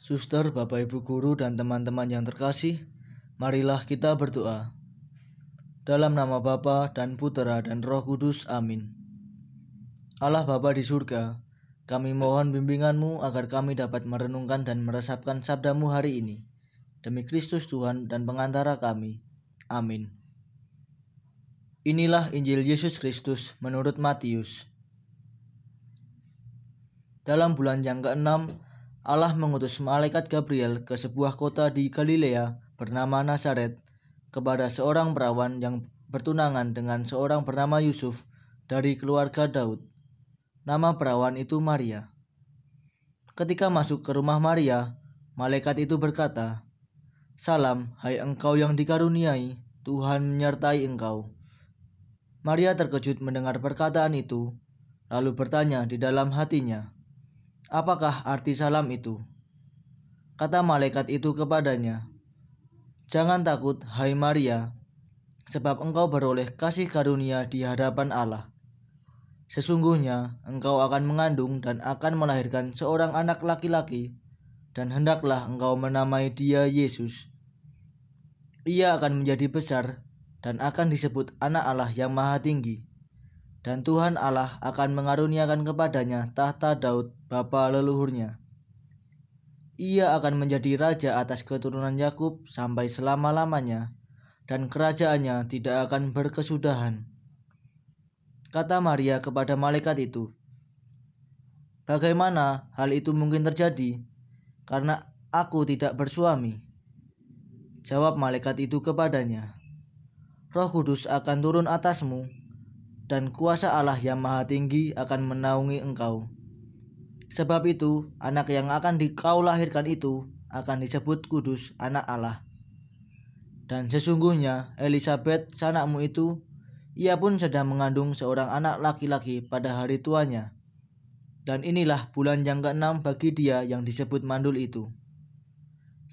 Suster, Bapak Ibu guru dan teman-teman yang terkasih, marilah kita berdoa. Dalam nama Bapa dan Putera dan Roh Kudus. Amin. Allah Bapa di surga, kami mohon bimbinganmu agar kami dapat merenungkan dan meresapkan sabdamu hari ini. Demi Kristus Tuhan dan pengantara kami. Amin. Inilah Injil Yesus Kristus menurut Matius. Dalam bulan yang keenam, Allah mengutus malaikat Gabriel ke sebuah kota di Galilea bernama Nazaret kepada seorang perawan yang bertunangan dengan seorang bernama Yusuf dari keluarga Daud. Nama perawan itu Maria. Ketika masuk ke rumah Maria, malaikat itu berkata, "Salam, hai engkau yang dikaruniai, Tuhan menyertai engkau." Maria terkejut mendengar perkataan itu, lalu bertanya di dalam hatinya, Apakah arti salam itu? Kata malaikat itu kepadanya, Jangan takut, hai Maria, sebab engkau beroleh kasih karunia di hadapan Allah. Sesungguhnya engkau akan mengandung dan akan melahirkan seorang anak laki-laki, dan hendaklah engkau menamai dia Yesus. Ia akan menjadi besar dan akan disebut Anak Allah yang Maha Tinggi dan Tuhan Allah akan mengaruniakan kepadanya tahta Daud bapa leluhurnya. Ia akan menjadi raja atas keturunan Yakub sampai selama-lamanya, dan kerajaannya tidak akan berkesudahan. Kata Maria kepada malaikat itu, Bagaimana hal itu mungkin terjadi? Karena aku tidak bersuami. Jawab malaikat itu kepadanya, Roh Kudus akan turun atasmu dan kuasa Allah yang maha tinggi akan menaungi engkau. Sebab itu, anak yang akan dikau lahirkan itu akan disebut kudus anak Allah. Dan sesungguhnya Elizabeth sanakmu itu, ia pun sedang mengandung seorang anak laki-laki pada hari tuanya. Dan inilah bulan yang keenam bagi dia yang disebut mandul itu.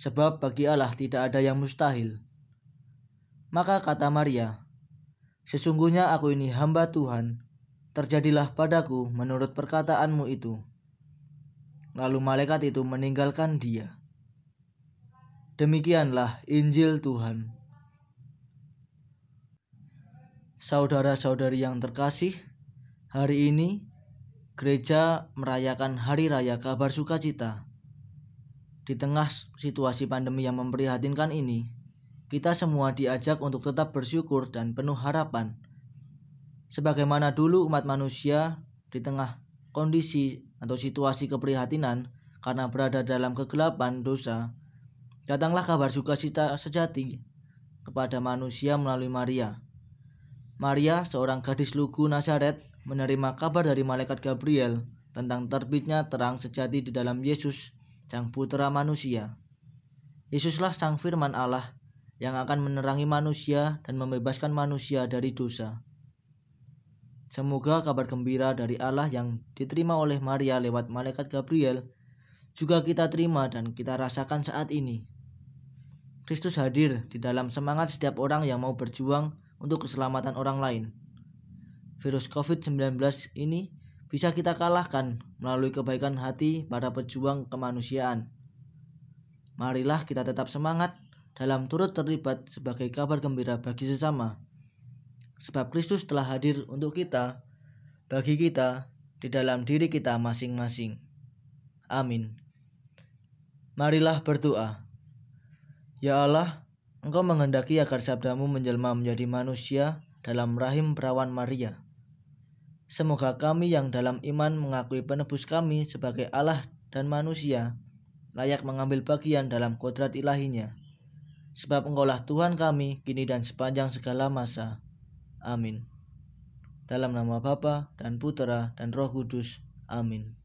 Sebab bagi Allah tidak ada yang mustahil. Maka kata Maria, Sesungguhnya aku ini hamba Tuhan, terjadilah padaku menurut perkataanmu itu. Lalu malaikat itu meninggalkan dia. Demikianlah Injil Tuhan. Saudara-saudari yang terkasih, hari ini gereja merayakan Hari Raya Kabar Sukacita. Di tengah situasi pandemi yang memprihatinkan ini, kita semua diajak untuk tetap bersyukur dan penuh harapan. Sebagaimana dulu umat manusia di tengah kondisi atau situasi keprihatinan karena berada dalam kegelapan dosa, datanglah kabar sukacita sejati kepada manusia melalui Maria. Maria, seorang gadis lugu Nazaret, menerima kabar dari malaikat Gabriel tentang terbitnya terang sejati di dalam Yesus, sang putra manusia. Yesuslah sang firman Allah yang akan menerangi manusia dan membebaskan manusia dari dosa. Semoga kabar gembira dari Allah yang diterima oleh Maria lewat malaikat Gabriel juga kita terima dan kita rasakan saat ini. Kristus hadir di dalam semangat setiap orang yang mau berjuang untuk keselamatan orang lain. Virus COVID-19 ini bisa kita kalahkan melalui kebaikan hati para pejuang kemanusiaan. Marilah kita tetap semangat dalam turut terlibat sebagai kabar gembira bagi sesama. Sebab Kristus telah hadir untuk kita, bagi kita, di dalam diri kita masing-masing. Amin. Marilah berdoa. Ya Allah, Engkau menghendaki agar sabdamu menjelma menjadi manusia dalam rahim perawan Maria. Semoga kami yang dalam iman mengakui penebus kami sebagai Allah dan manusia, layak mengambil bagian dalam kodrat ilahinya Sebab engkaulah Tuhan kami, kini dan sepanjang segala masa. Amin. Dalam nama Bapa dan Putera dan Roh Kudus. Amin.